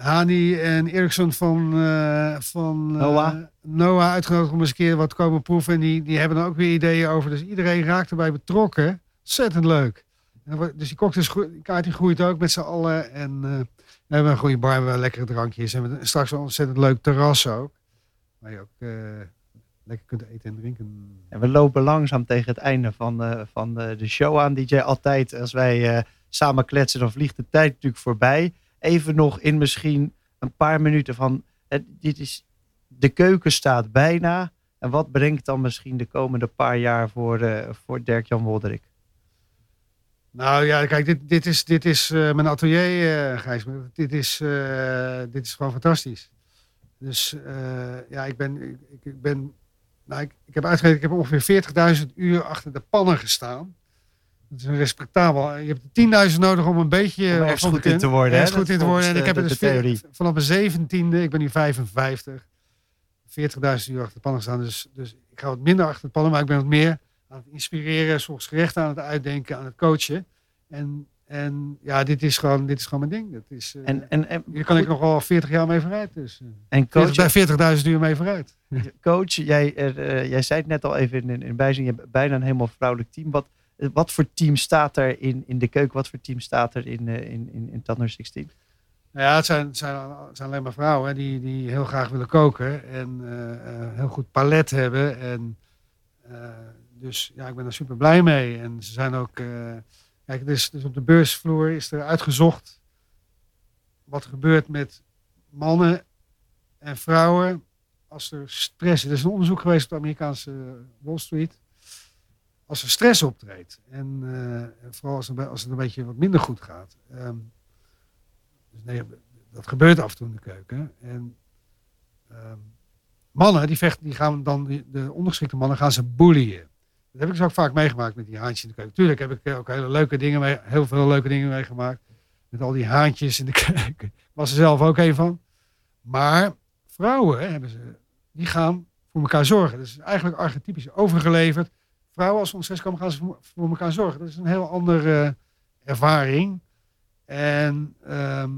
Hani en Eriksson van, eh, van eh, Noah. Noah uitgenodigd om eens een keer wat te komen proeven. En die, die hebben dan ook weer ideeën over. Dus iedereen raakt erbij betrokken. Ontzettend leuk. En dus die cocktailkaart die groeit ook met z'n allen. En eh, we hebben een goede bar, we hebben lekkere drankjes. En we straks een ontzettend leuk terras ook. Waar je ook lekker kunt eten en drinken. En we lopen langzaam tegen het einde van, van de, de show aan. DJ, altijd als wij samen kletsen, dan vliegt de tijd natuurlijk voorbij. Even nog in misschien een paar minuten van, dit is, de keuken staat bijna. En wat brengt dan misschien de komende paar jaar voor, eh voor Dirk-Jan Wolderik? Nou, ja, kijk, dit, dit is, dit is eh, mijn atelier, eh Gijs. Dit is, dit is gewoon fantastisch. Dus ja, ik ben, ik, ik- ben, nou, ik, ik heb ik heb ongeveer 40.000 uur achter de pannen gestaan. Dat is een respectabel. Je hebt 10.000 nodig om een beetje Om ergens van goed in te worden, hè? Ergens goed in te worden. En ik heb de- het dus theorie. vanaf mijn 17e, ik ben nu 55, 40.000 uur achter de pannen gestaan. Dus, dus ik ga wat minder achter de pannen, maar ik ben wat meer aan het inspireren, soms gerechten aan het uitdenken, aan het coachen. En, en ja, dit is gewoon, dit is gewoon mijn ding. Dat is, eh, En, en, en, hier kan ik nog wel 40 jaar mee vooruit. Dus, eh, en coach, 40 40.000 uur mee vooruit. coach jij, er, eh, jij zei het net al even in, in, je hebt bijna een helemaal vrouwelijk team. Wat, eh, wat voor team staat er in, in de keuken? Wat voor team staat er in, eh, in, in, in Tanner 16? Nou ja, het zijn, zijn, zijn alleen maar vrouwen hè, die, die heel graag willen koken en eh, heel goed palet hebben. En, dus ja, ik ben er super blij mee. En ze zijn ook, kijk, dus, dus op de beursvloer is er uitgezocht wat er gebeurt met mannen en vrouwen als er stress is. Er is een onderzoek geweest op de Amerikaanse Wall Street. Als er stress optreedt en eh, vooral als, als het een beetje wat minder goed gaat. Ehm, dus nee, dat gebeurt af en toe in de keuken. En ehm, mannen, die, vechten, die gaan dan, de ondergeschikte mannen gaan ze bullyen. Dat heb ik dus ook vaak meegemaakt met die haantjes in de keuken. Tuurlijk heb ik eh, ook hele leuke dingen mee, heel veel leuke dingen meegemaakt. Met al die haantjes in de keuken. Was er zelf ook een van. Maar vrouwen hebben ze, die gaan voor elkaar zorgen. Dat is eigenlijk archetypisch overgeleverd. Vrouwen als ze stress komen, gaan ze voor, voor elkaar zorgen. Dat is een heel andere eh, ervaring. En ehm,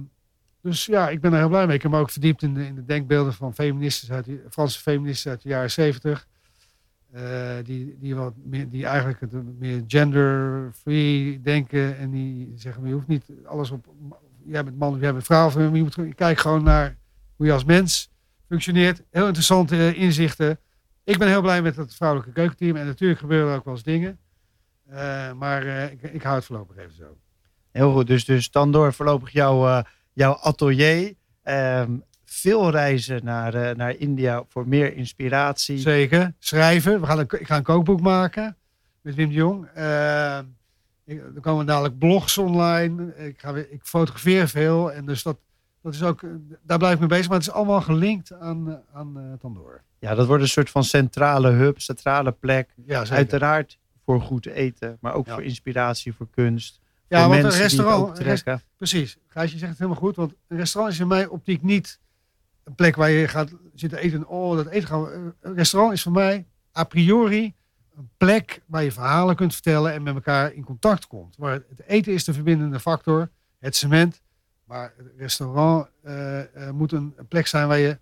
dus ja, ik ben er heel blij mee. Ik heb ook verdiept in de, in de denkbeelden van feministen uit Franse feministen uit de jaren zeventig. Eh, die, die, wat meer, die eigenlijk het meer gender-free denken. En die zeggen, je hoeft niet alles op... Jij bent man of jij bent vrouw. Je, moet, je kijkt gewoon naar hoe je als mens functioneert. Heel interessante eh, inzichten. Ik ben heel blij met het vrouwelijke keukenteam. En natuurlijk gebeuren er ook wel eens dingen. Eh, maar eh, ik, ik hou het voorlopig even zo. Heel goed, dus, dus dan door voorlopig jouw, eh, jouw atelier. Ehm, veel reizen naar, naar India voor meer inspiratie. Zeker. Schrijven. We gaan een, ik ga een kookboek maken met Wim de Jong. Eh, ik, er komen dadelijk blogs online. Ik, ga weer, ik fotografeer veel. En dus dat, dat is ook, daar blijf ik mee bezig. Maar het is allemaal gelinkt aan, aan Tandoor. Ja, dat wordt een soort van centrale hub, centrale plek. Ja. Uiteraard voor goed eten, maar ook Ja. voor inspiratie, voor kunst. Ja, voor want een restaurant, rest- precies. Gijs, je zegt het helemaal goed. Want een restaurant is in mijn optiek niet een plek waar je gaat zitten eten. en, Oh, dat eten gaan we. Een restaurant is voor mij a priori een plek waar je verhalen kunt vertellen en met elkaar in contact komt. Waar het eten is de verbindende factor, het cement. Maar het restaurant eh, eh, moet een plek zijn waar je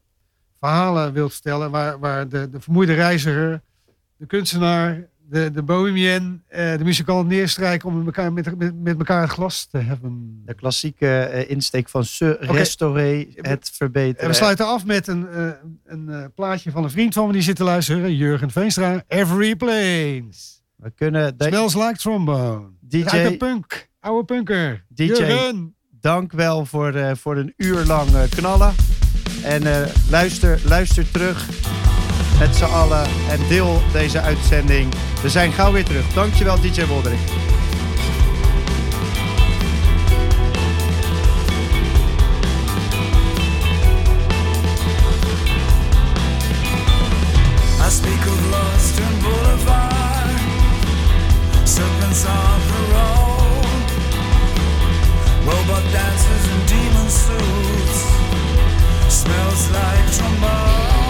verhalen wilt vertellen. Waar, waar de, de vermoeide reiziger, de kunstenaar, de, de bohemien, eh, de muzikant neerstrijken om met elkaar, met, met, met elkaar het glas te hebben. De klassieke eh, insteek van se restauré, het verbeteren. En we sluiten af met een, eh, een eh, plaatje van een vriend van me die zit te luisteren. Jurgen Veenstra. Every Plains. We kunnen de, Smells like trombone. DJ DJ. Uit de punk. Oude punker. DJ. Jurgen. dank wel voor, eh, voor een uur lang eh, knallen. En eh, luister, luister terug met z'n allen en deel deze uitzending. We zijn gauw weer terug. Dankjewel DJ Wolderik. Dancers in demon suits, smells like trombone.